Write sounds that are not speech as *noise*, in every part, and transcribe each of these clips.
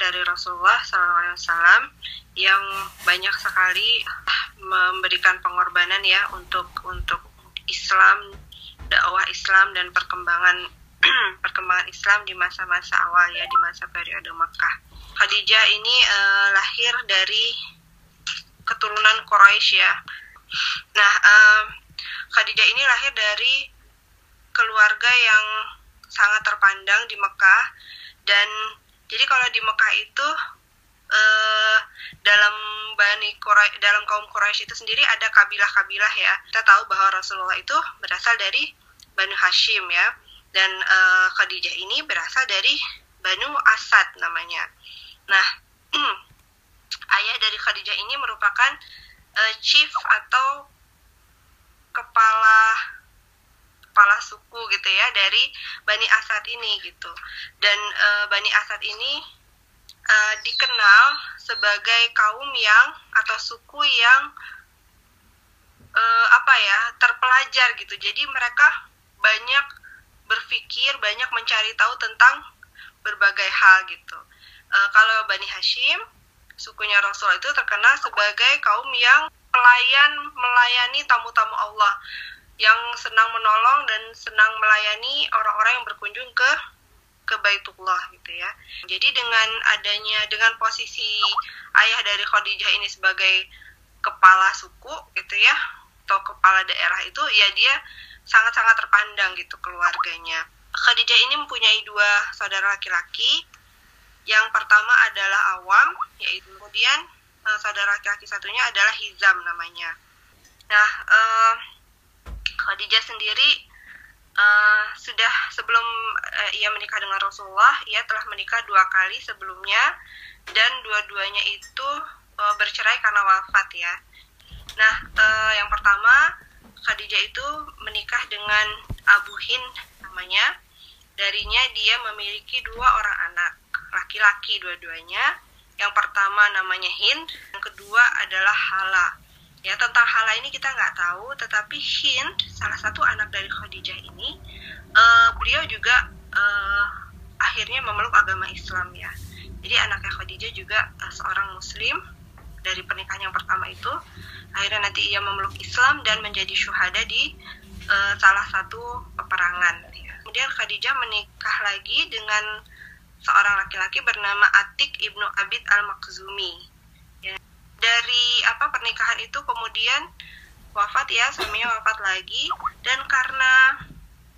dari Rasulullah SAW yang banyak sekali memberikan pengorbanan ya untuk untuk Islam, dakwah Islam dan perkembangan *clears throat* perkembangan Islam di masa-masa awal ya di masa periode Makkah. Khadijah ini uh, lahir dari keturunan Quraisy ya. Nah, uh, Khadijah ini lahir dari keluarga yang sangat terpandang di Mekah dan jadi kalau di Mekah itu uh, dalam bani Quraisy dalam kaum Quraisy itu sendiri ada kabilah-kabilah ya. Kita tahu bahwa Rasulullah itu berasal dari Banu Hashim ya dan uh, Khadijah ini berasal dari Banu Asad namanya. Nah, *clears throat* ayah dari Khadijah ini merupakan uh, chief atau kepala kepala suku gitu ya dari Bani Asad ini gitu. Dan uh, Bani Asad ini uh, dikenal sebagai kaum yang atau suku yang uh, apa ya terpelajar gitu. Jadi mereka banyak berpikir, banyak mencari tahu tentang berbagai hal gitu. Uh, kalau Bani Hashim, sukunya Rasul itu terkenal sebagai kaum yang pelayan melayani tamu-tamu Allah yang senang menolong dan senang melayani orang-orang yang berkunjung ke ke Baitullah gitu ya. Jadi dengan adanya dengan posisi ayah dari Khadijah ini sebagai kepala suku gitu ya atau kepala daerah itu ya dia sangat-sangat terpandang gitu keluarganya. Khadijah ini mempunyai dua saudara laki-laki. Yang pertama adalah Awam, yaitu kemudian uh, saudara laki-laki satunya adalah Hizam namanya. Nah, uh, Khadijah sendiri uh, sudah sebelum uh, ia menikah dengan Rasulullah, ia telah menikah dua kali sebelumnya dan dua-duanya itu uh, bercerai karena wafat ya. Nah, uh, yang pertama Khadijah itu menikah dengan Abu Hind namanya. Darinya dia memiliki dua orang anak, laki-laki dua-duanya. Yang pertama namanya Hind, yang kedua adalah Hala. Ya tentang Hala ini kita nggak tahu, tetapi Hind, salah satu anak dari Khadijah ini, uh, beliau juga uh, akhirnya memeluk agama Islam ya. Jadi anaknya Khadijah juga uh, seorang Muslim dari pernikahan yang pertama itu akhirnya nanti ia memeluk Islam dan menjadi syuhada di uh, salah satu peperangan ya. kemudian Khadijah menikah lagi dengan seorang laki-laki bernama Atik ibnu Abid al Makhzumi ya. Dari apa pernikahan itu kemudian wafat ya suaminya wafat lagi. Dan karena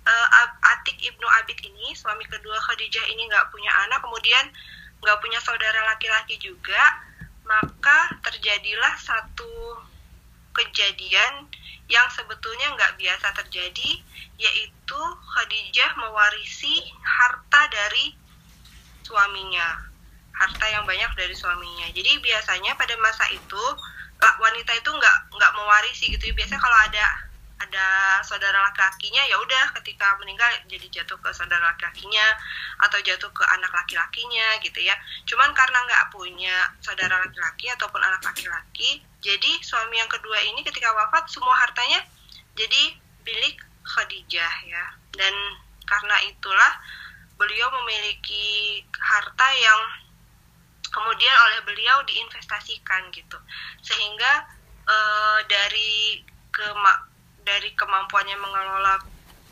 uh, Atik ibnu Abid ini suami kedua Khadijah ini nggak punya anak kemudian nggak punya saudara laki-laki juga maka terjadilah satu kejadian yang sebetulnya nggak biasa terjadi, yaitu Khadijah mewarisi harta dari suaminya, harta yang banyak dari suaminya. Jadi biasanya pada masa itu wanita itu nggak nggak mewarisi gitu. Biasanya kalau ada ada saudara laki-lakinya ya udah ketika meninggal jadi jatuh ke saudara laki-lakinya atau jatuh ke anak laki-lakinya gitu ya cuman karena nggak punya saudara laki-laki ataupun anak laki-laki jadi suami yang kedua ini ketika wafat semua hartanya jadi milik Khadijah ya dan karena itulah beliau memiliki harta yang kemudian oleh beliau diinvestasikan gitu sehingga e, dari ke dari kemampuannya mengelola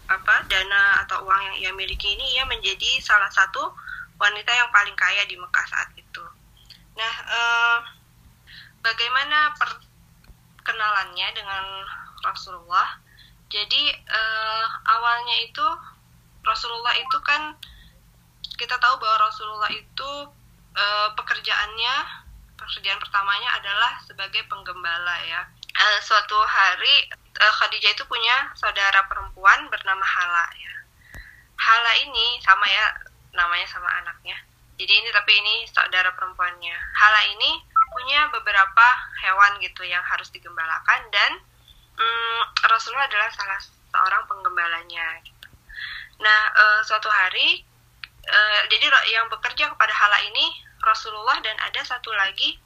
apa dana atau uang yang ia miliki ini ia menjadi salah satu wanita yang paling kaya di Mekah saat itu. Nah, eh, bagaimana perkenalannya dengan Rasulullah? Jadi eh, awalnya itu Rasulullah itu kan kita tahu bahwa Rasulullah itu eh, pekerjaannya pekerjaan pertamanya adalah sebagai penggembala ya. Eh, suatu hari uh, Khadijah itu punya saudara perempuan bernama Hala ya. Hala ini sama ya namanya sama anaknya. Jadi ini tapi ini saudara perempuannya. Hala ini punya beberapa hewan gitu yang harus digembalakan dan um, Rasulullah adalah salah seorang penggembalanya. Gitu. Nah uh, suatu hari uh, jadi yang bekerja kepada Hala ini Rasulullah dan ada satu lagi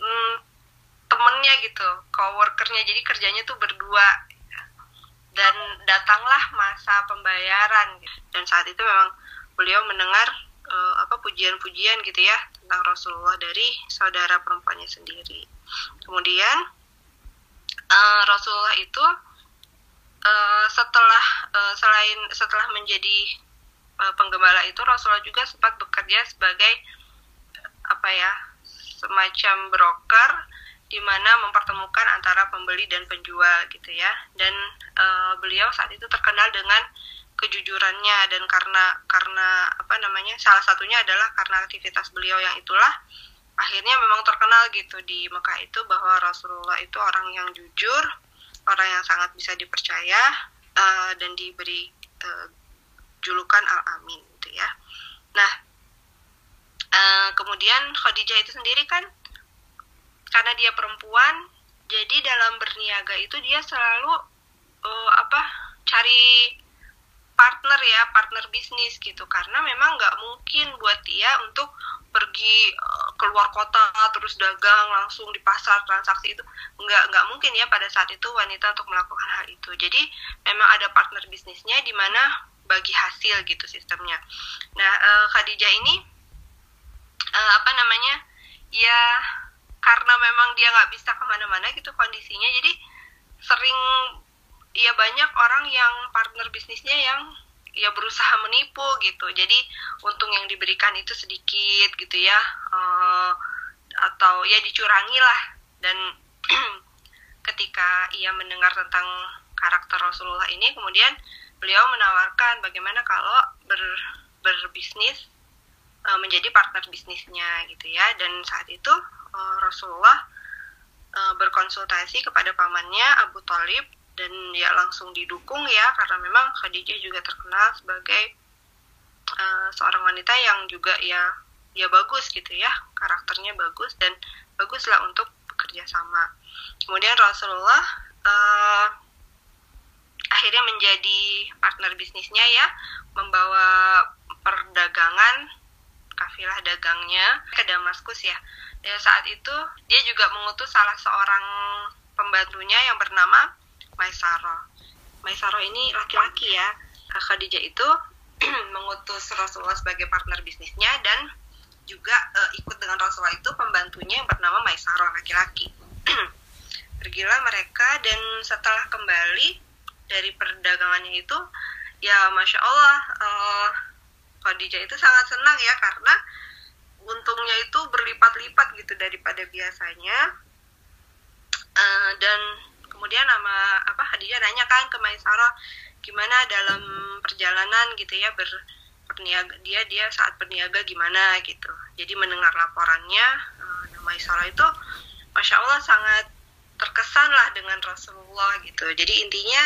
um, temennya gitu coworkernya. Jadi kerjanya tuh berdua. Dan datanglah masa pembayaran dan saat itu memang beliau mendengar uh, apa pujian-pujian gitu ya tentang Rasulullah dari saudara perempuannya sendiri. Kemudian uh, Rasulullah itu uh, setelah uh, selain setelah menjadi penggembala itu Rasulullah juga sempat bekerja sebagai apa ya semacam broker di mana mempertemukan antara pembeli dan penjual gitu ya. Dan uh, beliau saat itu terkenal dengan kejujurannya dan karena karena apa namanya salah satunya adalah karena aktivitas beliau yang itulah akhirnya memang terkenal gitu di Mekah itu bahwa Rasulullah itu orang yang jujur orang yang sangat bisa dipercaya uh, dan diberi julukan Al Amin gitu ya. Nah uh, kemudian Khadijah itu sendiri kan karena dia perempuan jadi dalam berniaga itu dia selalu uh, apa cari partner ya partner bisnis gitu. Karena memang nggak mungkin buat dia untuk pergi uh, keluar kota terus dagang langsung di pasar transaksi itu. Nggak nggak mungkin ya pada saat itu wanita untuk melakukan hal itu. Jadi memang ada partner bisnisnya di mana bagi hasil gitu sistemnya. Nah uh, Khadijah ini uh, apa namanya ya karena memang dia nggak bisa ke mana-mana gitu kondisinya jadi sering ya banyak orang yang partner bisnisnya yang ya berusaha menipu gitu. Jadi untung yang diberikan itu sedikit gitu ya uh, atau ya dicurangi lah. Dan *clears throat* ketika ia mendengar tentang karakter Rasulullah ini kemudian beliau menawarkan bagaimana kalau ber, berbisnis uh, menjadi partner bisnisnya gitu ya. Dan saat itu uh, Rasulullah uh, berkonsultasi kepada pamannya Abu Talib dan ya langsung didukung ya karena memang Khadijah juga terkenal sebagai uh, seorang wanita yang juga ya ya bagus gitu ya karakternya bagus dan baguslah untuk bekerja sama. Kemudian Rasulullah uh, akhirnya menjadi partner bisnisnya ya membawa perdagangan kafilah dagangnya ke Damaskus ya dan saat itu dia juga mengutus salah seorang pembantunya yang bernama Maisaro. Maisaro ini laki-laki ya. Khadijah itu *clears throat* mengutus Rasulullah sebagai partner bisnisnya dan juga uh, ikut dengan Rasulullah itu pembantunya yang bernama Maisaro laki-laki. *clears throat* Pergilah mereka dan setelah kembali dari perdagangannya itu, ya masya Allah, uh, Khadijah itu sangat senang ya karena untungnya itu berlipat-lipat gitu daripada biasanya. Uh, dan kemudian nama apa Khadijah nanya kan ke Maisarah gimana dalam perjalanan gitu ya ber perniaga dia dia saat berniaga gimana? gitu. Jadi mendengar laporannya uh, Maisarah itu masya Allah sangat terkesan lah dengan Rasulullah gitu. Jadi intinya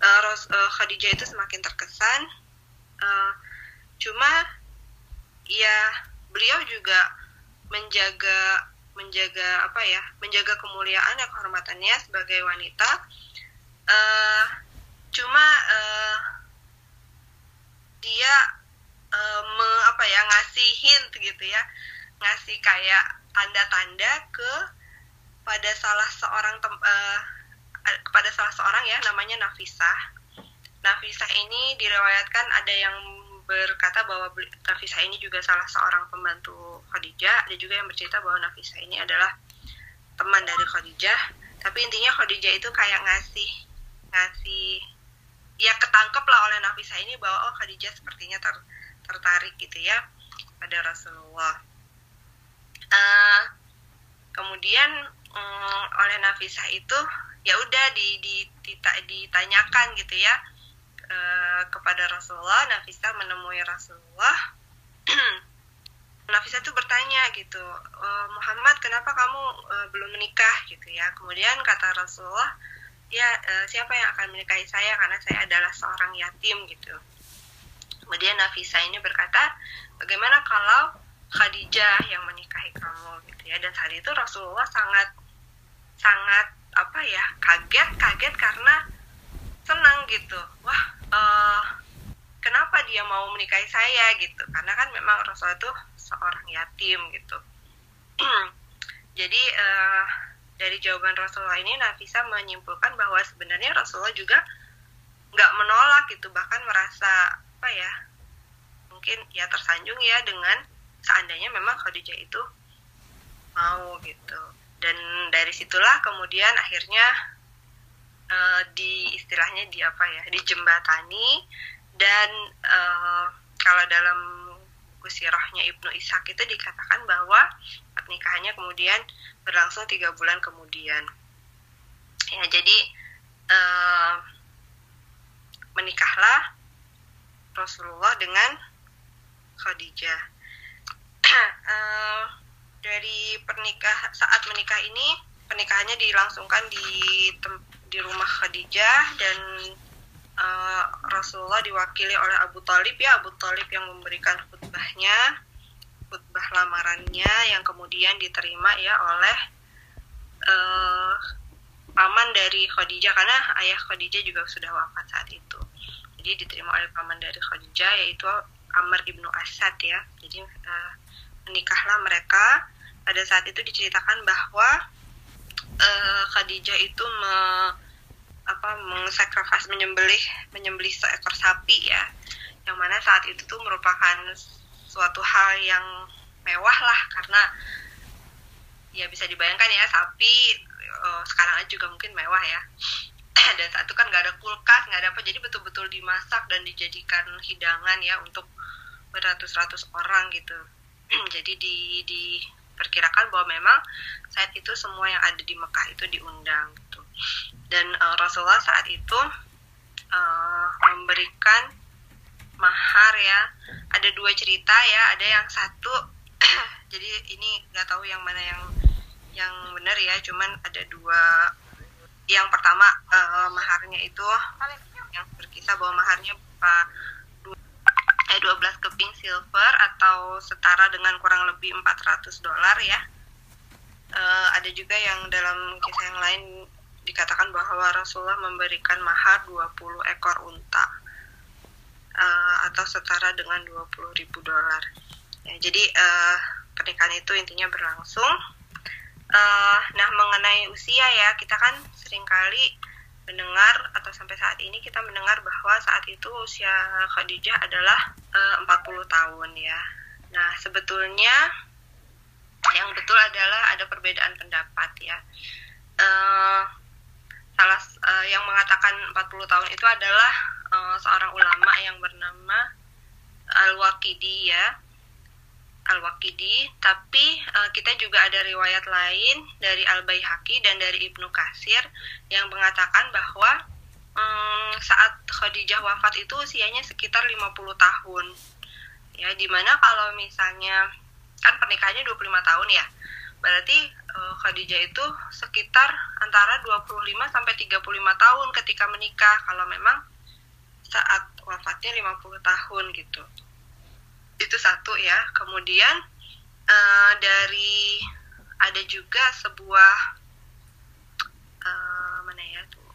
uh, Ros, uh, Khadijah itu semakin terkesan. Uh, cuma ya beliau juga menjaga menjaga apa ya menjaga kemuliaan dan kehormatannya sebagai wanita. Uh, cuma uh, dia uh, me, apa ya ngasih hint gitu ya. Ngasih kayak tanda-tanda ke pada salah seorang tem, uh, kepada salah seorang ya namanya Nafisah Nafisah ini direwayatkan ada yang berkata bahwa Nafisa ini juga salah seorang pembantu Khadijah. Ada juga yang bercerita bahwa Nafisa ini adalah teman dari Khadijah. Tapi intinya Khadijah itu kayak ngasih ngasih ya ketangkep lah oleh Nafisa ini bahwa oh Khadijah sepertinya ter, tertarik gitu ya pada Rasulullah. Uh, kemudian um, oleh Nafisa itu ya udah di, di, ditanyakan gitu ya Eh, kepada Rasulullah. Nafisa menemui Rasulullah. *clears throat* Nafisa tuh bertanya gitu e, Muhammad kenapa kamu e, belum menikah? Gitu ya. Kemudian kata Rasulullah ya e, siapa yang akan menikahi saya karena saya adalah seorang yatim gitu. Kemudian Nafisa ini berkata bagaimana kalau Khadijah yang menikahi kamu? Gitu ya. Dan saat itu Rasulullah sangat sangat apa ya kaget kaget karena senang gitu. Wah uh, kenapa dia mau menikahi saya gitu? Karena kan memang Rasul itu seorang yatim gitu. *clears throat* Jadi uh, dari jawaban Rasulullah ini Nafisa menyimpulkan bahwa sebenarnya Rasulullah juga nggak menolak gitu. Bahkan merasa apa ya mungkin ya tersanjung ya dengan seandainya memang Khadijah itu mau gitu dan dari situlah kemudian akhirnya uh, di istilahnya di apa ya dijembatani dan uh, kalau dalam buku sirahnya Ibnu Ishak itu dikatakan bahwa pernikahannya kemudian berlangsung tiga bulan kemudian. Ya jadi uh, menikahlah Rasulullah dengan Khadijah. Uh, *clears throat* dari pernikah saat menikah ini pernikahannya dilangsungkan di di rumah Khadijah dan uh, Rasulullah diwakili oleh Abu Talib. Ya Abu Talib yang memberikan khutbahnya khutbah lamarannya yang kemudian diterima ya oleh uh, paman dari Khadijah karena ayah Khadijah juga sudah wafat saat itu. Jadi diterima oleh paman dari Khadijah yaitu Amr ibnu Asad ya. Jadi uh, menikahlah mereka pada saat itu diceritakan bahwa uh, Khadijah itu me, apa menyembelih menyembelih seekor sapi ya. Yang mana saat itu tuh merupakan suatu hal yang mewah lah karena ya bisa dibayangkan ya sapi uh, sekarang aja juga mungkin mewah ya. *clears throat* Dan saat itu kan nggak ada kulkas nggak ada apa jadi betul-betul dimasak dan dijadikan hidangan ya untuk beratus-ratus orang gitu. *clears throat* Jadi di di perkirakan bahwa memang saat itu semua yang ada di Mekah itu diundang gitu. Dan uh, Rasulullah saat itu uh, memberikan mahar ya. Ada dua cerita ya ada yang satu *clears throat* jadi ini nggak tahu yang mana yang yang benar ya cuman ada dua. Yang pertama uh, maharnya itu yang berkisah bahwa maharnya uh, 12 keping silver atau setara dengan kurang lebih 400 dolar ya. Uh, ada juga yang dalam kisah yang lain dikatakan bahwa Rasulullah memberikan mahar 20 ekor unta uh, atau setara dengan 20 ribu dolar. Ya, jadi uh, pernikahan itu intinya berlangsung. Uh, nah mengenai usia ya kita kan sering kali mendengar atau sampai saat ini kita mendengar bahwa saat itu usia Khadijah adalah eh, uh, 40 tahun ya. Nah, sebetulnya yang betul adalah ada perbedaan pendapat ya. Uh, salah uh, yang mengatakan 40 tahun itu adalah uh, seorang ulama yang bernama Al-Waqidi ya Al-Waqidi, tapi uh, kita juga ada riwayat lain dari Al-Baihaqi dan dari Ibnu Kasir yang mengatakan bahwa um, saat Khadijah wafat itu usianya sekitar 50 tahun. Ya, di mana kalau misalnya kan pernikahannya 25 tahun ya. Berarti uh, Khadijah itu sekitar antara 25 sampai 35 tahun ketika menikah kalau memang saat wafatnya 50 tahun gitu itu satu ya. Kemudian uh, dari ada juga sebuah uh, mana ya tuh?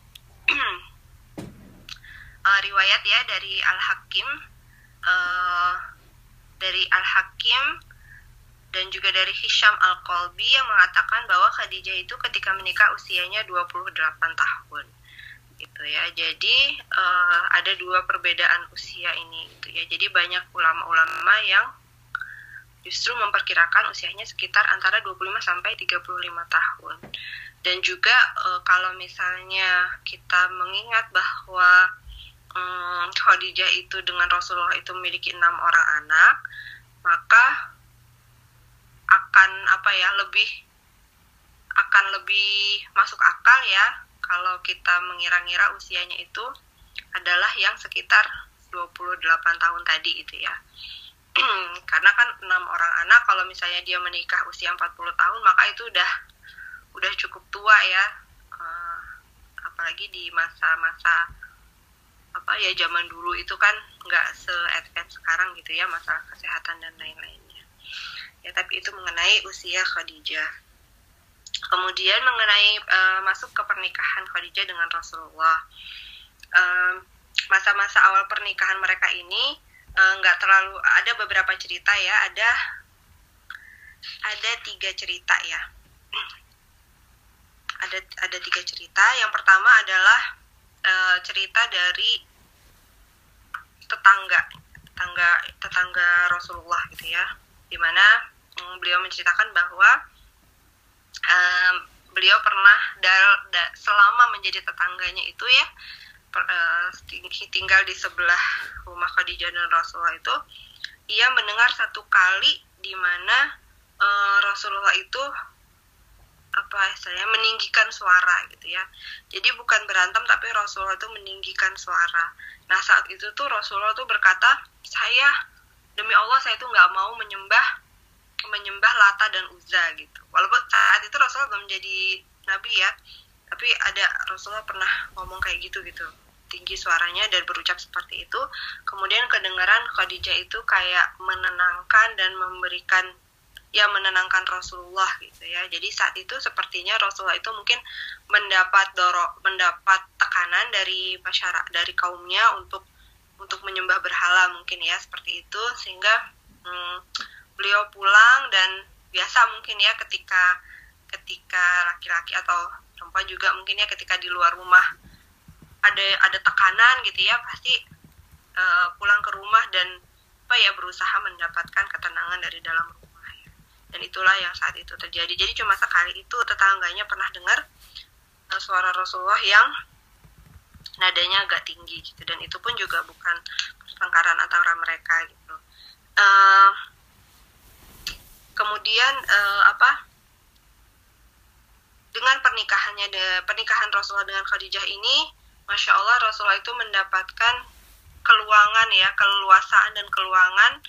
Uh, *clears throat* riwayat ya dari Al Hakim uh, dari Al Hakim dan juga dari Hisham Al Qalbi yang mengatakan bahwa Khadijah itu ketika menikah usianya 28 tahun gitu ya. Jadi uh, ada dua perbedaan usia ini gitu ya. Jadi banyak ulama-ulama yang justru memperkirakan usianya sekitar antara 25 sampai 35 tahun. Dan juga uh, kalau misalnya kita mengingat bahwa um, Khadijah itu dengan Rasulullah itu memiliki enam orang anak, maka akan apa ya lebih akan lebih masuk akal ya kalau kita mengira-ngira usianya itu adalah yang sekitar 28 tahun tadi itu ya. *clears throat* Karena kan enam orang anak kalau misalnya dia menikah usia 40 tahun maka itu udah udah cukup tua ya. Uh, apalagi di masa-masa apa ya zaman dulu itu kan nggak se advance sekarang gitu ya masalah kesehatan dan lain-lainnya. Ya tapi itu mengenai usia Khadijah. Kemudian mengenai uh, masuk ke pernikahan Khadijah dengan Rasulullah, masa-masa uh, awal pernikahan mereka ini eh, nggak uh, terlalu ada beberapa cerita ya, ada ada tiga cerita ya, *clears throat* ada ada tiga cerita. Yang pertama adalah uh, cerita dari tetangga tetangga tetangga Rasulullah gitu ya. Di mana um, beliau menceritakan bahwa um, beliau pernah dal, da, selama menjadi tetangganya itu ya per, uh, tinggal di sebelah rumah Khadijah dan Rasulullah itu ia mendengar satu kali di mana uh, Rasulullah itu apa saya meninggikan suara gitu ya. Jadi bukan berantem tapi Rasulullah itu meninggikan suara. Nah saat itu tuh Rasulullah tuh berkata saya demi Allah saya itu nggak mau menyembah menyembah Lata dan Uzza gitu. Walaupun saat itu Rasulullah belum jadi nabi ya tapi ada Rasulullah pernah ngomong kayak gitu gitu. Tinggi suaranya dan berucap seperti itu. Kemudian kedengaran Khadijah itu kayak menenangkan dan memberikan ya menenangkan Rasulullah gitu ya. Jadi saat itu sepertinya Rasulullah itu mungkin mendapat doro mendapat tekanan dari masyarakat dari kaumnya untuk untuk menyembah berhala mungkin ya seperti itu. Sehingga hmm, beliau pulang dan biasa mungkin ya ketika ketika laki-laki atau perempuan juga mungkin ya ketika di luar rumah ada ada tekanan gitu ya pasti uh, pulang ke rumah dan apa ya berusaha mendapatkan ketenangan dari dalam rumah dan itulah yang saat itu terjadi. Jadi cuma sekali itu tetangganya pernah dengar uh, suara Rasulullah yang nadanya agak tinggi gitu. Dan itu pun juga bukan pertengkaran antara mereka gitu. Uh, kemudian uh, apa? Dengan pernikahannya de, pernikahan Rasulullah dengan Khadijah ini masya Allah Rasulullah itu mendapatkan keluangan ya keluasaan dan keluangan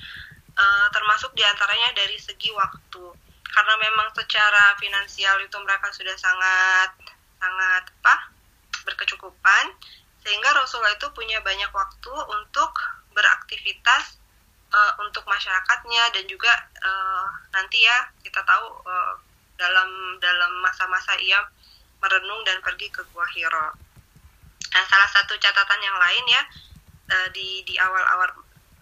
uh, termasuk di antaranya dari segi waktu. Karena memang secara finansial itu mereka sudah sangat sangat apa? Berkecukupan sehingga Rasulullah itu punya banyak waktu untuk beraktivitas uh, untuk masyarakatnya dan juga uh, nanti ya kita tahu uh, dalam dalam masa-masa ia merenung dan pergi ke Gua Hiro. Nah, salah satu catatan yang lain ya uh, di di awal-awal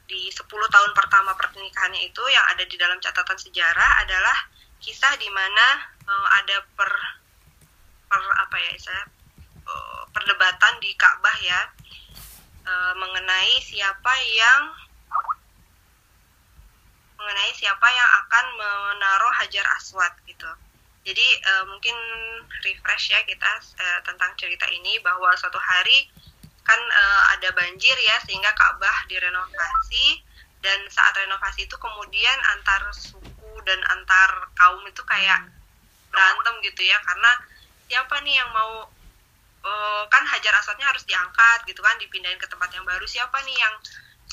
di 10 tahun pertama pernikahannya itu yang ada di dalam catatan sejarah adalah kisah di mana uh, ada per per apa ya saya perdebatan di Ka'bah ya mengenai siapa yang mengenai siapa yang akan menaruh hajar aswad gitu. Jadi uh, mungkin refresh ya kita uh, tentang cerita ini bahwa suatu hari kan uh, ada banjir ya sehingga Ka'bah direnovasi dan saat renovasi itu kemudian antar suku dan antar kaum itu kayak berantem gitu ya karena siapa nih yang mau uh, kan hajar aswadnya harus diangkat gitu kan dipindahin ke tempat yang baru siapa nih yang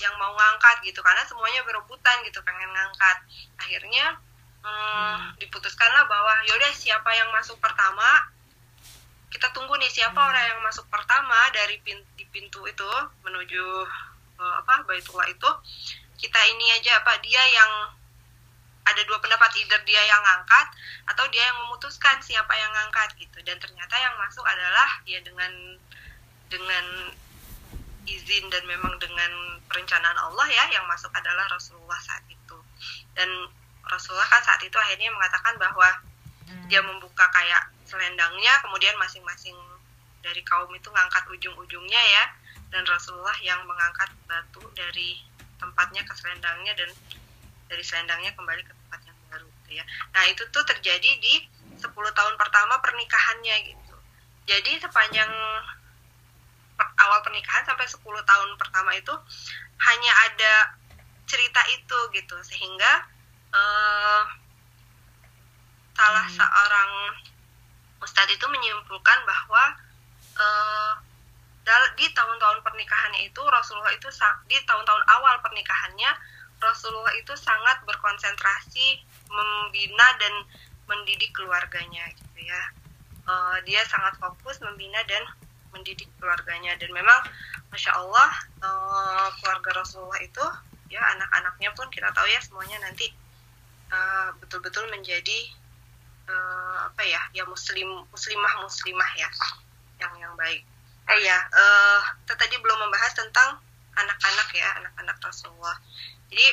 yang mau ngangkat gitu karena semuanya berebutan gitu pengen ngangkat. Akhirnya hmm, diputuskanlah bahwa yaudah siapa yang masuk pertama kita tunggu nih siapa hmm. orang yang masuk pertama dari pintu, di pintu itu menuju uh, apa Baitullah itu kita ini aja apa dia yang ada dua pendapat either dia yang ngangkat atau dia yang memutuskan siapa yang ngangkat gitu. Dan ternyata yang masuk adalah ya dengan dengan izin dan memang dengan perencanaan Allah ya yang masuk adalah Rasulullah saat itu. Dan Rasulullah kan saat itu akhirnya mengatakan bahwa hmm. dia membuka kayak selendangnya kemudian masing-masing dari kaum itu ngangkat ujung-ujungnya ya. Dan Rasulullah yang mengangkat batu dari tempatnya ke selendangnya dan dari selendangnya kembali ke tempat yang baru gitu ya. Nah itu tuh terjadi di 10 tahun pertama pernikahannya gitu. Jadi sepanjang awal pernikahan sampai 10 tahun pertama itu hanya ada cerita itu gitu sehingga uh, salah hmm. seorang Ustadz itu menyimpulkan bahwa uh, di tahun-tahun pernikahannya itu Rasulullah itu di tahun-tahun awal pernikahannya Rasulullah itu sangat berkonsentrasi membina dan mendidik keluarganya gitu ya. Uh, dia sangat fokus membina dan mendidik keluarganya. Dan memang masya Allah uh, keluarga Rasulullah itu ya anak-anaknya pun kita tahu ya semuanya nanti betul-betul uh, menjadi uh, apa ya ya muslim muslimah muslimah ya yang yang baik. Eh ya uh, kita tadi belum membahas tentang anak-anak ya anak-anak Rasulullah. Jadi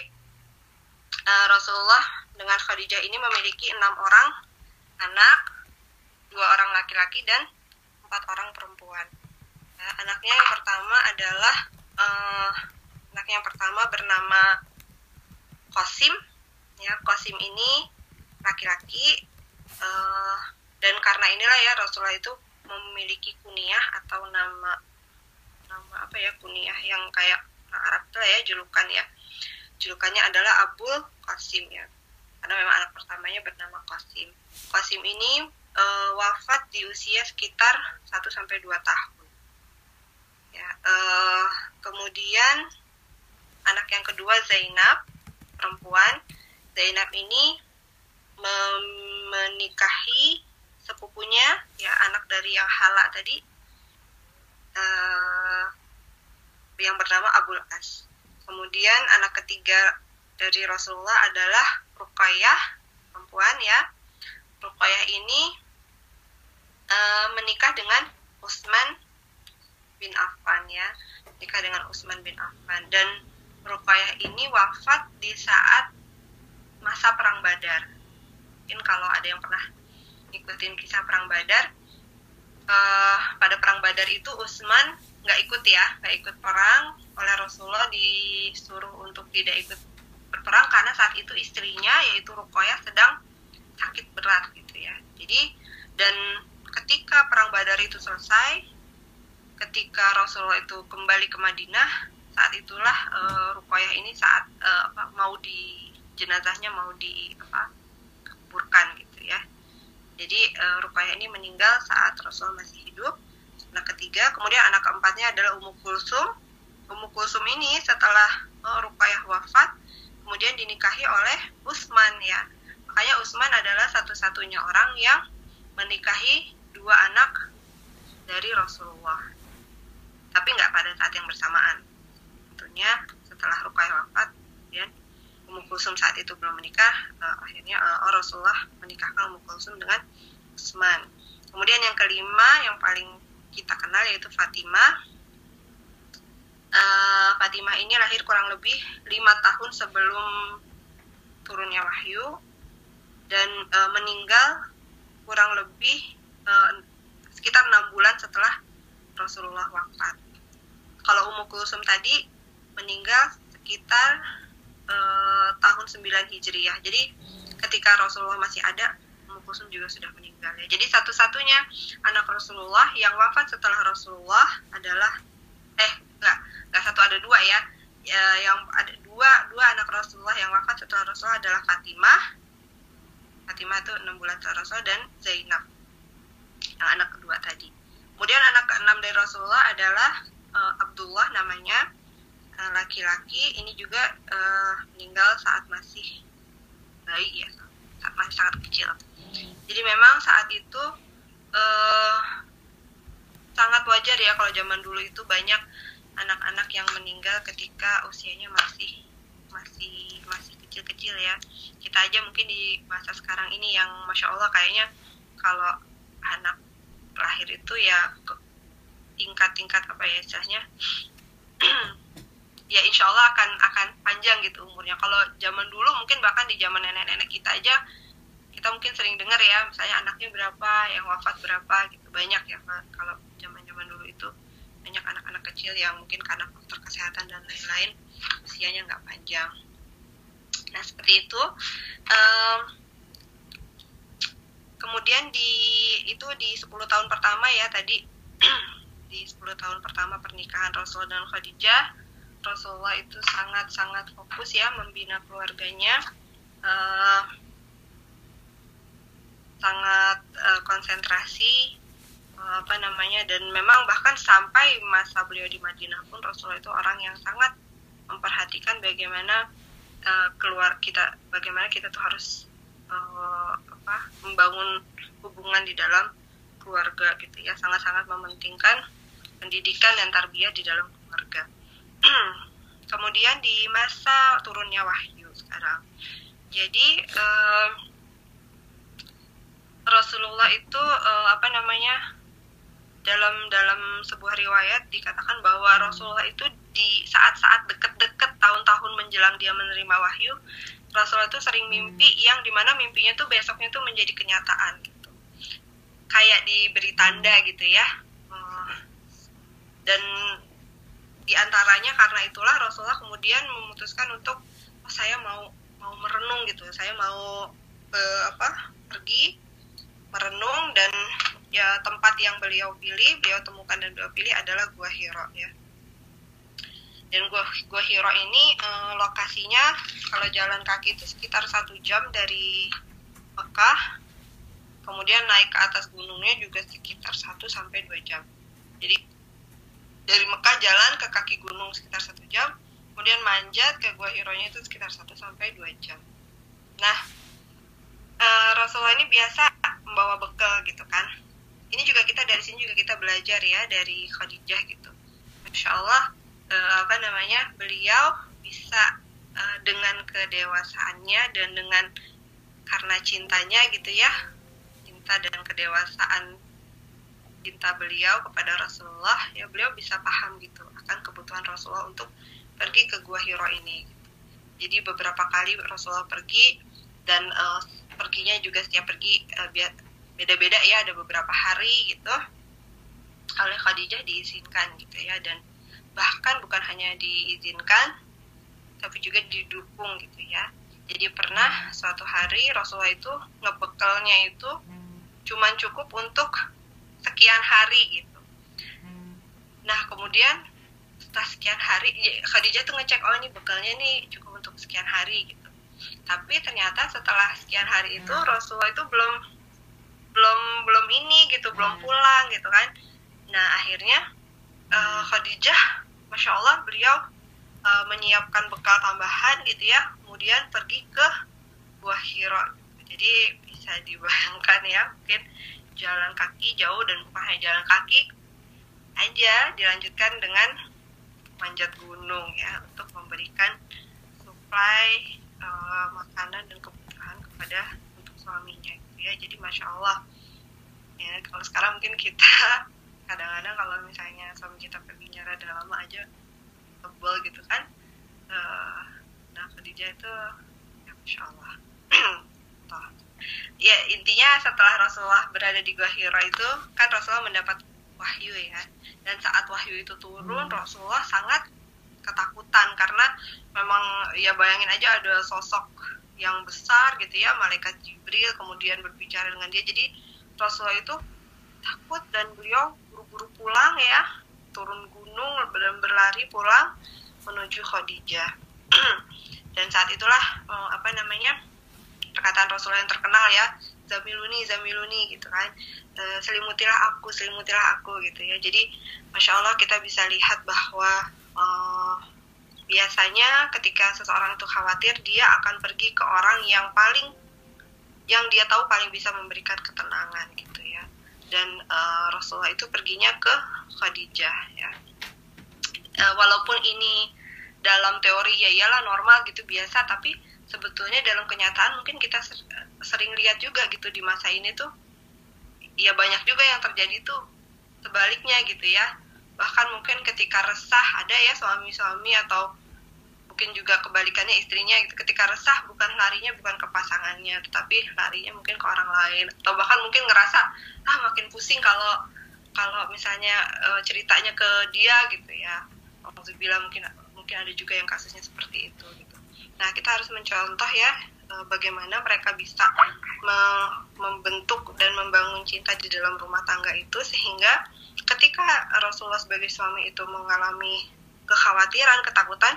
uh, Rasulullah dengan Khadijah ini memiliki enam orang anak dua orang laki-laki dan empat orang perempuan. Nah, anaknya yang pertama adalah uh, anak yang pertama bernama Qasim ya Qasim ini laki-laki uh, dan karena inilah ya Rasulullah itu memiliki kuniah atau nama nama apa ya kuniah yang kayak Arab lah ya julukan ya. Julukannya adalah Abul Qasim ya. Karena memang anak pertamanya bernama Qasim. Qasim ini uh, wafat di usia sekitar 1 sampai 2 tahun ya uh, kemudian anak yang kedua Zainab perempuan Zainab ini menikahi sepupunya ya anak dari yang hala tadi uh, yang bernama Abul As. Kemudian anak ketiga dari Rasulullah adalah Ruqayyah perempuan ya. Ruqayyah ini uh, menikah dengan Utsman bin Affan ya, menikah dengan Utsman bin Affan dan Ruqayyah ini wafat di saat masa perang Badar. Mungkin kalau ada yang pernah ikutin kisah perang Badar, uh, pada perang Badar itu Utsman nggak ikut ya, nggak ikut perang oleh Rasulullah disuruh untuk tidak ikut berperang karena saat itu istrinya yaitu Ruqayyah sedang sakit berat gitu ya. Jadi dan ketika perang Badar itu selesai, ketika Rasulullah itu kembali ke Madinah, saat itulah uh, Ruqayyah ini saat uh, apa, mau di jenazahnya mau di apa kuburkan gitu ya. Jadi uh, Ruqayyah ini meninggal saat Rasul masih hidup. Anak ketiga, kemudian anak keempatnya adalah Ummu Kulsum. Ummu Kulsum ini setelah uh, Ruqayyah wafat, kemudian dinikahi oleh Utsman ya. Makanya Utsman adalah satu-satunya orang yang menikahi dua anak dari Rasulullah. Tapi nggak pada saat yang bersamaan. Tentunya setelah Ruqayyah wafat, kemudian Ummu Kulsum saat itu belum menikah, uh, akhirnya uh, Rasulullah menikahkan Ummu Kulsum dengan Utsman. Kemudian yang kelima yang paling kita kenal yaitu Fatimah. Uh, Fatimah ini lahir kurang lebih lima tahun sebelum turunnya wahyu dan uh, meninggal kurang lebih uh, sekitar enam bulan setelah Rasulullah wafat. Kalau Ummu Kulsum tadi meninggal sekitar uh, tahun 9 Hijriah. Jadi ketika Rasulullah masih ada, Ummu Kulsum juga sudah meninggal ya. Jadi satu-satunya anak Rasulullah yang wafat setelah Rasulullah adalah eh enggak, enggak satu ada dua ya. ya yang ada dua dua anak Rasulullah yang wafat setelah Rasulullah adalah Fatimah. Fatimah itu enam bulan setelah Rasul dan Zainab yang anak kedua tadi. Kemudian anak keenam dari Rasulullah adalah uh, Abdullah namanya. Eh, laki-laki ini juga uh, meninggal saat masih bayi ya saat masih sangat kecil. Jadi memang saat itu uh, sangat wajar ya kalau zaman dulu itu banyak anak-anak yang meninggal ketika usianya masih masih masih kecil-kecil ya. Kita aja mungkin di masa sekarang ini yang masya Allah kayaknya kalau anak lahir itu ya tingkat-tingkat apa ya istilahnya? *clears throat* Ya insya Allah akan akan panjang gitu umurnya. Kalau zaman dulu mungkin bahkan di zaman nenek-nenek kita aja kita mungkin sering dengar ya misalnya anaknya berapa yang wafat berapa gitu. Banyak ya kalau zaman-zaman dulu itu. Banyak anak-anak kecil yang mungkin karena faktor kesehatan dan lain-lain usianya nggak panjang. Nah seperti itu. Um, kemudian di itu di 10 tahun pertama ya tadi. *clears throat* Di 10 tahun pertama pernikahan Rasul dan Khadijah Rasulullah itu sangat-sangat fokus ya membina keluarganya. Uh, sangat uh, konsentrasi uh, apa namanya dan memang bahkan sampai masa beliau di Madinah pun Rasulullah itu orang yang sangat memperhatikan bagaimana uh, keluar kita bagaimana kita tuh harus uh, apa membangun hubungan di dalam keluarga gitu ya sangat-sangat mementingkan pendidikan dan tarbiyah di dalam keluarga. *clears throat* kemudian di masa turunnya wahyu sekarang jadi uh, Rasulullah itu uh, apa namanya dalam dalam sebuah riwayat dikatakan bahwa Rasulullah itu di saat-saat deket-deket tahun-tahun menjelang dia menerima wahyu Rasulullah itu sering mimpi yang di mana mimpinya tuh besoknya tuh menjadi kenyataan gitu. Kayak diberi tanda gitu ya. Uh, dan di antaranya karena itulah Rasulullah kemudian memutuskan untuk oh, saya mau mau merenung gitu. Saya mau uh, apa pergi merenung dan ya tempat yang beliau pilih beliau temukan dan beliau pilih adalah gua Hiro ya dan gua gua Hiro ini uh, lokasinya kalau jalan kaki itu sekitar satu jam dari Mekah. Kemudian naik ke atas gunungnya juga sekitar 1 sampai dua jam. Jadi dari Mekah jalan ke kaki gunung sekitar satu jam kemudian manjat ke gua Hironya itu sekitar 1 sampai dua jam. Nah uh, Rasulullah ini biasa membawa bekal gitu kan. Ini juga kita dari sini juga kita belajar ya dari Khadijah gitu. Insya Allah uh, apa namanya beliau bisa uh, dengan kedewasaannya dan dengan karena cintanya gitu ya cinta dan kedewasaan cinta beliau kepada Rasulullah ya beliau bisa paham gitu akan kebutuhan Rasulullah untuk pergi ke gua Hiro ini gitu. jadi beberapa kali Rasulullah pergi dan uh, perginya juga setiap pergi uh, beda-beda ya ada beberapa hari gitu oleh Khadijah diizinkan gitu ya dan bahkan bukan hanya diizinkan tapi juga didukung gitu ya jadi pernah suatu hari Rasulullah itu ngebekelnya itu cuman cukup untuk sekian hari gitu. Nah kemudian setelah sekian hari Khadijah tuh ngecek oh ini bekalnya nih cukup untuk sekian hari gitu. Tapi ternyata setelah sekian hari itu Rasulullah itu belum belum belum ini gitu belum pulang gitu kan. Nah akhirnya uh, Khadijah, masya Allah beliau uh, menyiapkan bekal tambahan gitu ya. Kemudian pergi ke Buah Hiro. Jadi bisa dibayangkan ya mungkin jalan kaki jauh dan bukan hanya jalan kaki aja dilanjutkan dengan manjat gunung ya untuk memberikan supply uh, makanan dan kebutuhan kepada untuk suaminya gitu ya jadi masya Allah ya kalau sekarang mungkin kita kadang-kadang kalau misalnya suami kita pergi rada lama aja tebel gitu kan uh, nah Khadijah itu ya masya Allah. *clears throat* Ya intinya setelah Rasulullah berada di Gua Hira itu kan Rasulullah mendapat wahyu ya. Dan saat wahyu itu turun hmm. Rasulullah sangat ketakutan karena memang ya bayangin aja ada sosok yang besar gitu ya malaikat Jibril kemudian berbicara dengan dia. Jadi Rasulullah itu takut dan beliau buru-buru pulang ya. Turun gunung dan berlari pulang menuju Khadijah. *clears throat* Dan saat itulah eh, apa namanya perkataan Rasulullah yang terkenal ya zamiluni zamiluni gitu kan. E, selimutilah aku selimutilah aku gitu ya. Jadi masya Allah kita bisa lihat bahwa e, biasanya ketika seseorang itu khawatir dia akan pergi ke orang yang paling yang dia tahu paling bisa memberikan ketenangan gitu ya dan e, Rasulullah itu perginya ke Khadijah ya. E, walaupun ini dalam teori ya iyalah normal gitu biasa tapi sebetulnya dalam kenyataan mungkin kita sering lihat juga gitu di masa ini tuh ya banyak juga yang terjadi tuh sebaliknya gitu ya. Bahkan mungkin ketika resah ada ya suami-suami atau mungkin juga kebalikannya istrinya gitu. Ketika resah bukan larinya bukan ke pasangannya tetapi larinya mungkin ke orang lain. Atau bahkan mungkin ngerasa ah makin pusing kalau kalau misalnya e, ceritanya ke dia gitu ya. Alhamdulillah mungkin mungkin ada juga yang kasusnya seperti itu gitu. Nah, kita harus mencontoh ya eh, bagaimana mereka bisa membentuk dan membangun cinta di dalam rumah tangga itu sehingga ketika Rasulullah sebagai suami itu mengalami kekhawatiran, ketakutan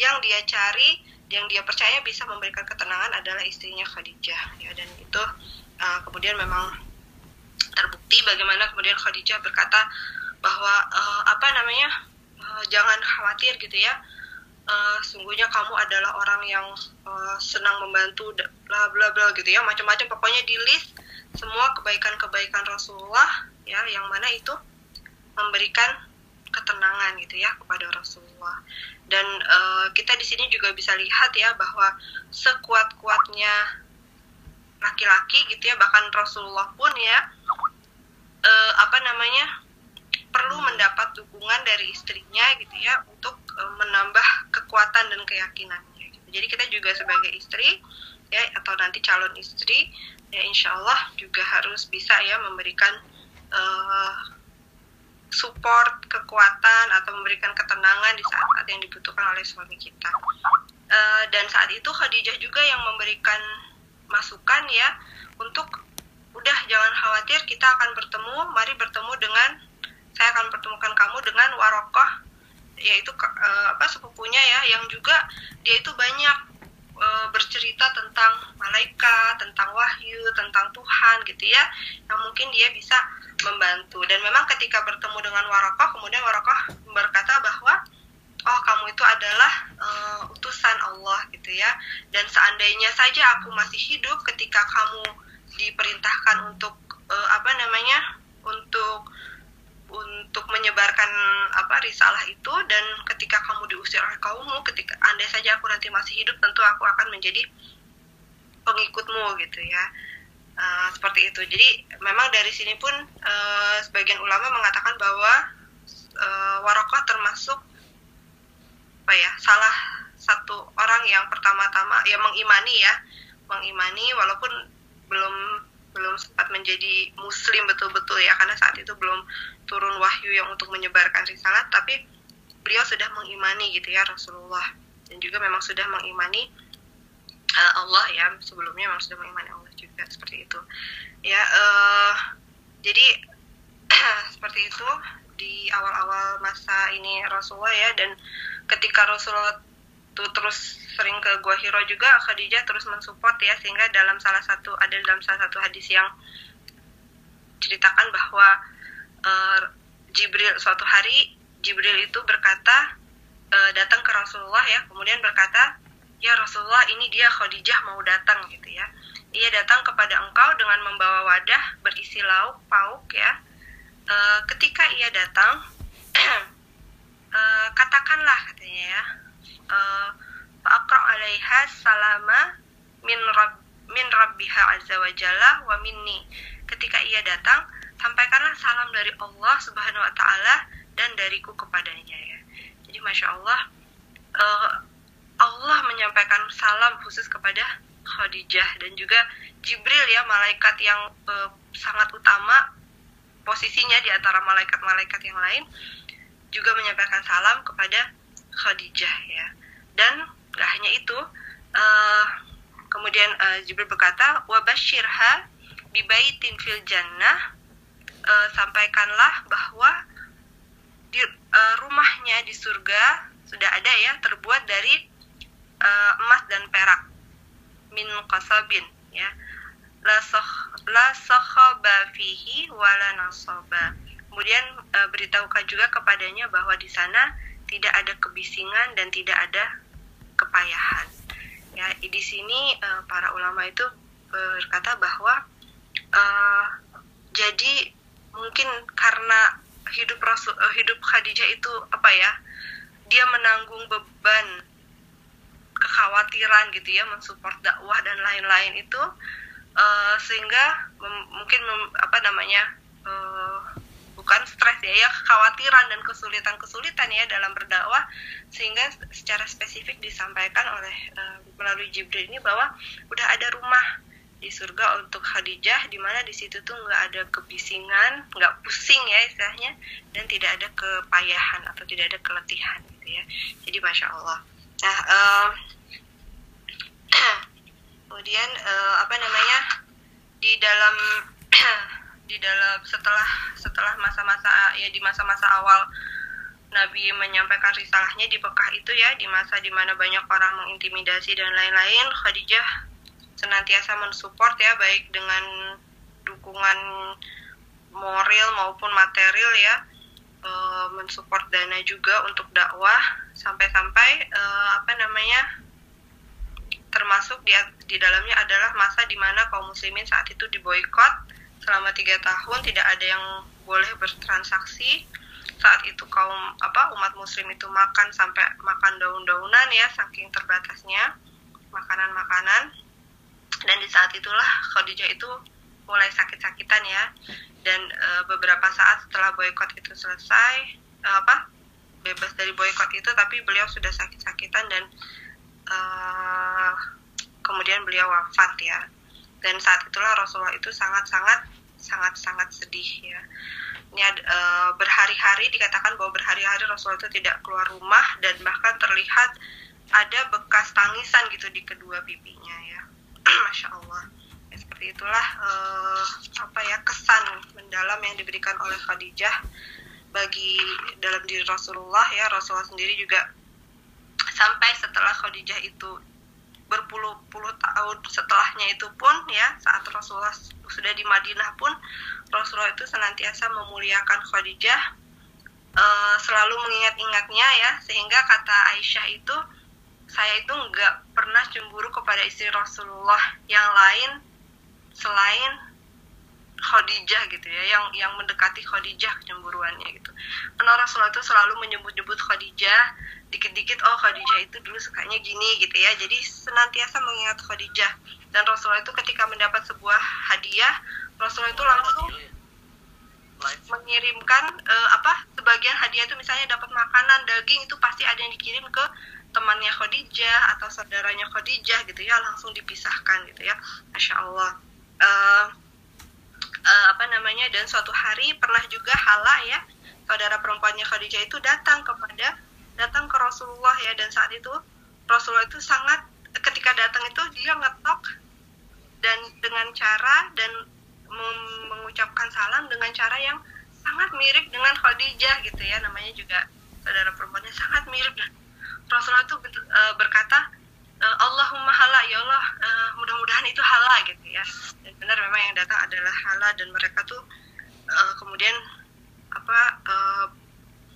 yang dia cari, yang dia percaya bisa memberikan ketenangan adalah istrinya Khadijah. Ya dan itu uh, kemudian memang terbukti bagaimana kemudian Khadijah berkata bahwa uh, apa namanya uh, jangan khawatir gitu ya. Uh, sungguhnya kamu adalah orang yang uh, senang membantu bla bla bla gitu ya. Macam-macam pokoknya di list semua kebaikan-kebaikan Rasulullah ya yang mana itu memberikan ketenangan gitu ya kepada Rasulullah dan uh, kita di sini juga bisa lihat ya bahwa sekuat-kuatnya laki-laki gitu ya bahkan Rasulullah pun ya uh, apa namanya perlu mendapat dukungan dari istrinya gitu ya untuk uh, menambah kekuatan dan keyakinannya. Gitu. Jadi kita juga sebagai istri ya atau nanti calon istri ya insya Allah juga harus bisa ya memberikan uh, support kekuatan atau memberikan ketenangan di saat-saat yang dibutuhkan oleh suami kita. Uh, dan saat itu Khadijah juga yang memberikan masukan ya untuk udah jangan khawatir kita akan bertemu mari bertemu dengan saya akan pertemukan kamu dengan Warokoh yaitu uh, apa sepupunya ya yang juga dia itu banyak uh, bercerita tentang malaikat, tentang wahyu, tentang Tuhan gitu ya. Yang mungkin dia bisa membantu. Dan memang ketika bertemu dengan Warokoh, kemudian Warokoh berkata bahwa oh kamu itu adalah uh, utusan Allah gitu ya. Dan seandainya saja aku masih hidup ketika kamu diperintahkan untuk uh, apa namanya? untuk untuk menyebarkan apa risalah itu dan ketika kamu diusir oleh kaummu ketika andai saja aku nanti masih hidup tentu aku akan menjadi pengikutmu gitu ya. Uh, seperti itu. Jadi memang dari sini pun uh, sebagian ulama mengatakan bahwa uh, Warokoh termasuk apa ya salah satu orang yang pertama-tama yang mengimani ya. Mengimani walaupun belum belum sempat menjadi muslim betul-betul ya karena saat itu belum turun wahyu yang untuk menyebarkan risalah tapi beliau sudah mengimani gitu ya Rasulullah. Dan juga memang sudah mengimani uh, Allah ya sebelumnya memang sudah mengimani Allah juga seperti itu. Ya uh, jadi *clears throat* seperti itu di awal-awal masa ini Rasulullah ya dan ketika Rasulullah itu terus sering ke Gua Hiro juga Khadijah terus mensupport ya sehingga dalam salah satu ada dalam salah satu hadis yang ceritakan bahwa uh, Jibril suatu hari Jibril itu berkata uh, datang ke Rasulullah ya kemudian berkata ya Rasulullah ini dia Khadijah mau datang gitu ya. Ia datang kepada engkau dengan membawa wadah berisi lauk pauk ya. Uh, ketika ia datang uh, *clears throat* katakanlah katanya ya uh, alaiha salama min rab min rabbiha azza wa jalla wa minni. Ketika ia datang sampaikanlah salam dari Allah subhanahu wa taala dan dariku kepadanya ya. Jadi masya Allah uh, Allah menyampaikan salam khusus kepada Khadijah dan juga Jibril ya malaikat yang uh, sangat utama posisinya di antara malaikat-malaikat yang lain juga menyampaikan salam kepada Khadijah ya. Dan gak hanya itu uh, kemudian uh, Jibril berkata wabashirha bibaitin fil jannah. Uh, sampaikanlah bahwa di uh, rumahnya di surga sudah ada ya terbuat dari uh, emas dan perak. Min qasabin ya. La sokh la fihi wala nasaba. Kemudian uh, beritahukan juga kepadanya bahwa di sana tidak ada kebisingan dan tidak ada kepayahan. Ya, di sini uh, para ulama itu berkata bahwa uh, jadi mungkin karena hidup Rasul uh, hidup Khadijah itu apa ya? Dia menanggung beban kekhawatiran gitu ya, mensupport dakwah dan lain-lain itu uh, sehingga mungkin mem apa namanya? Uh, bukan stres ya ya kekhawatiran dan kesulitan-kesulitan ya dalam berdakwah sehingga secara spesifik disampaikan oleh uh, melalui Jibril ini bahwa udah ada rumah di surga untuk Khadijah di mana di situ tuh nggak ada kebisingan nggak pusing ya istilahnya dan tidak ada kepayahan atau tidak ada keletihan gitu ya. Jadi masya Allah. Nah uh, *clears throat* kemudian uh, apa namanya di dalam *clears throat* di dalam setelah setelah masa-masa ya di masa-masa awal Nabi menyampaikan risalahnya di Mekah itu ya di masa di mana banyak orang mengintimidasi dan lain-lain Khadijah senantiasa mensupport ya baik dengan dukungan moral maupun material ya e, mensupport dana juga untuk dakwah sampai-sampai e, apa namanya termasuk di di dalamnya adalah masa di mana kaum muslimin saat itu diboykot selama tiga tahun tidak ada yang boleh bertransaksi. Saat itu kaum apa umat muslim itu makan sampai makan daun-daunan ya saking terbatasnya makanan-makanan. Dan di saat itulah Khadijah itu mulai sakit-sakitan ya. Dan e, beberapa saat setelah boykot itu selesai e, apa bebas dari boykot itu tapi beliau sudah sakit-sakitan dan e, kemudian beliau wafat ya. Dan saat itulah Rasulullah itu sangat-sangat sangat-sangat sedih ya. Ini uh, berhari-hari dikatakan bahwa berhari-hari Rasulullah itu tidak keluar rumah dan bahkan terlihat ada bekas tangisan gitu di kedua pipinya ya. *clears throat* Masya Allah. Ya, seperti itulah uh, apa ya kesan mendalam yang diberikan oleh Khadijah bagi dalam diri Rasulullah ya. Rasulullah sendiri juga sampai setelah Khadijah itu berpuluh-puluh tahun setelahnya itu pun ya saat Rasulullah sudah di Madinah pun Rasulullah itu senantiasa memuliakan Khadijah uh, selalu mengingat-ingatnya ya sehingga kata Aisyah itu saya itu nggak pernah cemburu kepada istri Rasulullah yang lain selain Khadijah gitu ya yang yang mendekati Khadijah cemburuannya gitu. Karena Rasulullah itu selalu menyebut-nyebut Khadijah dikit-dikit oh Khadijah itu dulu sukanya gini gitu ya. Jadi senantiasa mengingat Khadijah. Dan Rasulullah itu ketika mendapat sebuah hadiah Rasulullah itu langsung mengirimkan uh, apa sebagian hadiah itu misalnya dapat makanan daging itu pasti ada yang dikirim ke temannya Khadijah atau saudaranya Khadijah gitu ya langsung dipisahkan gitu ya. Masya Allah. Uh, uh, apa namanya dan suatu hari pernah juga Hala ya saudara perempuannya Khadijah itu datang kepada datang ke Rasulullah ya dan saat itu Rasulullah itu sangat ketika datang itu dia ngetok dan dengan cara dan mengucapkan salam dengan cara yang sangat mirip dengan Khadijah gitu ya namanya juga saudara perempuannya sangat mirip. Rasulullah itu uh, berkata uh, Allahumma hala ya Allah uh, mudah-mudahan itu hala gitu ya. Dan benar memang yang datang adalah hala dan mereka tuh uh, kemudian apa uh,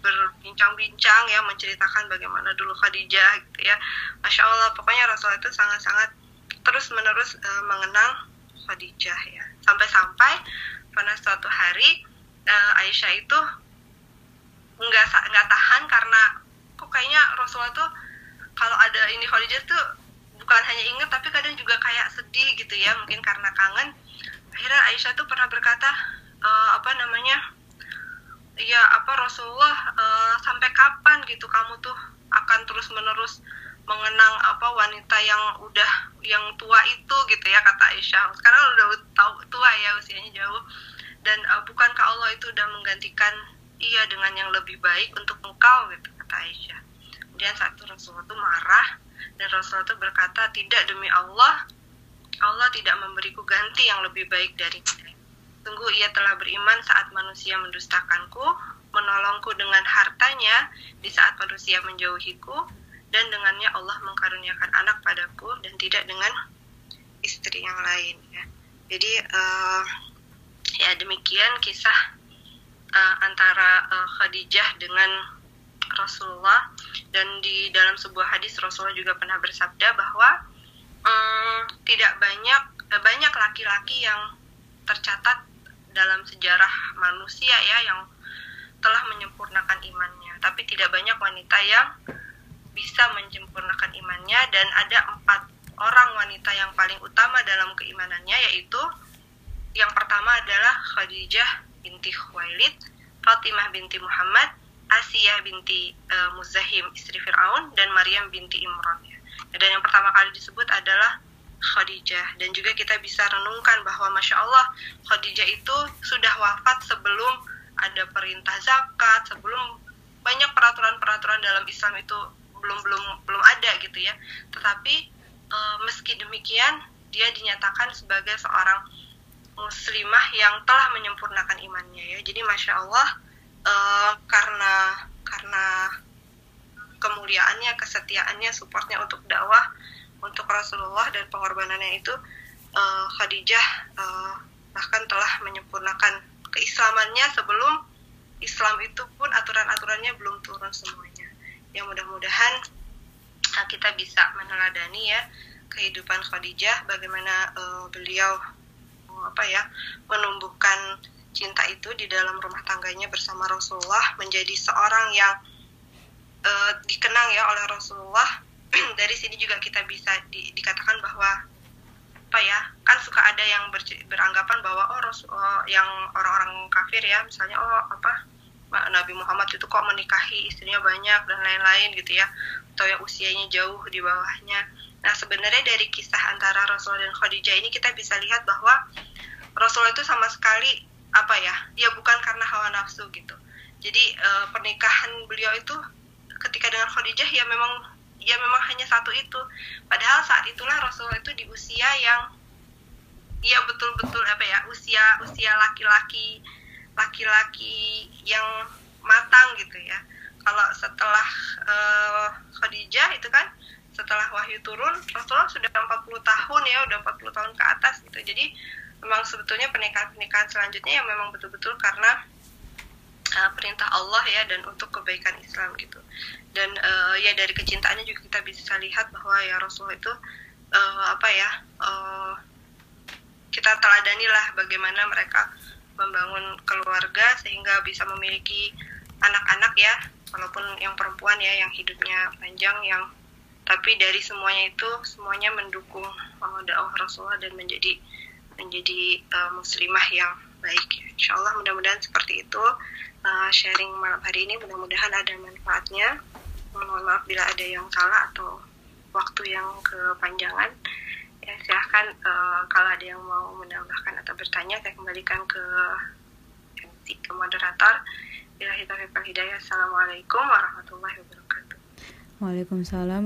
berbincang-bincang ya menceritakan bagaimana dulu Khadijah gitu ya. Masya Allah pokoknya Rasulullah itu sangat-sangat terus menerus uh, mengenang Khadijah ya. Sampai-sampai pada suatu hari uh, Aisyah itu nggak nggak tahan karena kok kayaknya Rasulullah tuh kalau ada ini Khadijah tuh bukan hanya ingat tapi kadang juga kayak sedih gitu ya mungkin karena kangen. Akhirnya Aisyah tuh pernah berkata uh, apa namanya ya apa Rasulullah uh, sampai kapan gitu kamu tuh akan terus menerus mengenang apa wanita yang udah yang tua itu? gitu ya kata Aisyah. Sekarang udah tahu tua ya usianya jauh. Dan uh, bukankah Allah itu udah menggantikan ia dengan yang lebih baik untuk engkau? Gitu kata Aisyah kemudian saat itu Rasulullah itu marah dan Rasulullah itu berkata tidak demi Allah Allah tidak memberiku ganti yang lebih baik dari Sungguh ia telah beriman saat manusia mendustakanku, menolongku dengan hartanya di saat manusia menjauhiku, dan dengannya Allah mengkaruniakan anak padaku dan tidak dengan istri yang lain ya. Jadi uh, ya demikian kisah uh, antara uh, Khadijah dengan Rasulullah. Dan di dalam sebuah hadis Rasulullah juga pernah bersabda bahwa um, tidak banyak banyak laki-laki yang tercatat dalam sejarah manusia ya yang telah menyempurnakan imannya. Tapi tidak banyak wanita yang bisa menyempurnakan imannya. Dan ada empat orang wanita yang paling utama dalam keimanannya yaitu yang pertama adalah Khadijah binti Khuwailid, Fatimah binti Muhammad, Asiyah binti uh, Muzahim istri Fir'aun dan Maryam binti Imran ya. Dan yang pertama kali disebut adalah Khadijah. Dan juga kita bisa renungkan bahwa masya Allah Khadijah itu sudah wafat sebelum ada perintah zakat sebelum banyak peraturan-peraturan dalam Islam itu belum belum belum ada gitu ya. Tetapi e, meski demikian dia dinyatakan sebagai seorang muslimah yang telah menyempurnakan imannya ya. Jadi masya Allah e, karena karena kemuliaannya kesetiaannya supportnya untuk dakwah untuk Rasulullah dan pengorbanannya itu uh, Khadijah uh, bahkan telah menyempurnakan keislamannya sebelum Islam itu pun aturan-aturannya belum turun semuanya. Yang mudah-mudahan kita bisa meneladani ya kehidupan Khadijah bagaimana uh, beliau apa ya menumbuhkan cinta itu di dalam rumah tangganya bersama Rasulullah menjadi seorang yang uh, dikenang ya oleh Rasulullah. *clears throat* Dari sini juga kita bisa di, dikatakan bahwa apa ya kan suka ada yang ber, beranggapan bahwa oh, Rasul, oh yang orang-orang kafir ya misalnya oh apa Nabi Muhammad itu kok menikahi istrinya banyak dan lain-lain gitu ya atau yang usianya jauh di bawahnya. Nah sebenarnya dari kisah antara Rasul dan Khadijah ini kita bisa lihat bahwa Rasul itu sama sekali apa ya ya bukan karena hawa nafsu gitu. Jadi uh, pernikahan beliau itu ketika dengan Khadijah ya memang ya memang hanya satu itu. Padahal saat itulah Rasulullah itu di usia yang ya betul-betul apa ya usia usia laki-laki laki-laki yang matang gitu ya. Kalau setelah uh, Khadijah itu kan setelah wahyu turun Rasulullah sudah 40 tahun ya udah 40 tahun ke atas gitu. Jadi memang sebetulnya pernikahan-pernikahan selanjutnya yang memang betul-betul karena uh, perintah Allah ya dan untuk kebaikan Islam gitu. Dan uh, ya dari kecintaannya juga kita bisa lihat bahwa ya Rasulullah itu uh, apa ya uh, kita teladani lah bagaimana mereka membangun keluarga sehingga bisa memiliki anak-anak ya walaupun yang perempuan ya yang hidupnya panjang yang tapi dari semuanya itu semuanya mendukung dakwah Rasulullah dan menjadi menjadi uh, muslimah yang baik. Insya Allah mudah-mudahan seperti itu uh, sharing malam hari ini mudah-mudahan ada manfaatnya. Mohon maaf bila ada yang salah atau waktu yang kepanjangan. Ya silahkan uh, kalau ada yang mau menambahkan atau bertanya saya kembalikan ke MC ke moderator. Bila hidayah. Assalamualaikum warahmatullahi wabarakatuh. Waalaikumsalam.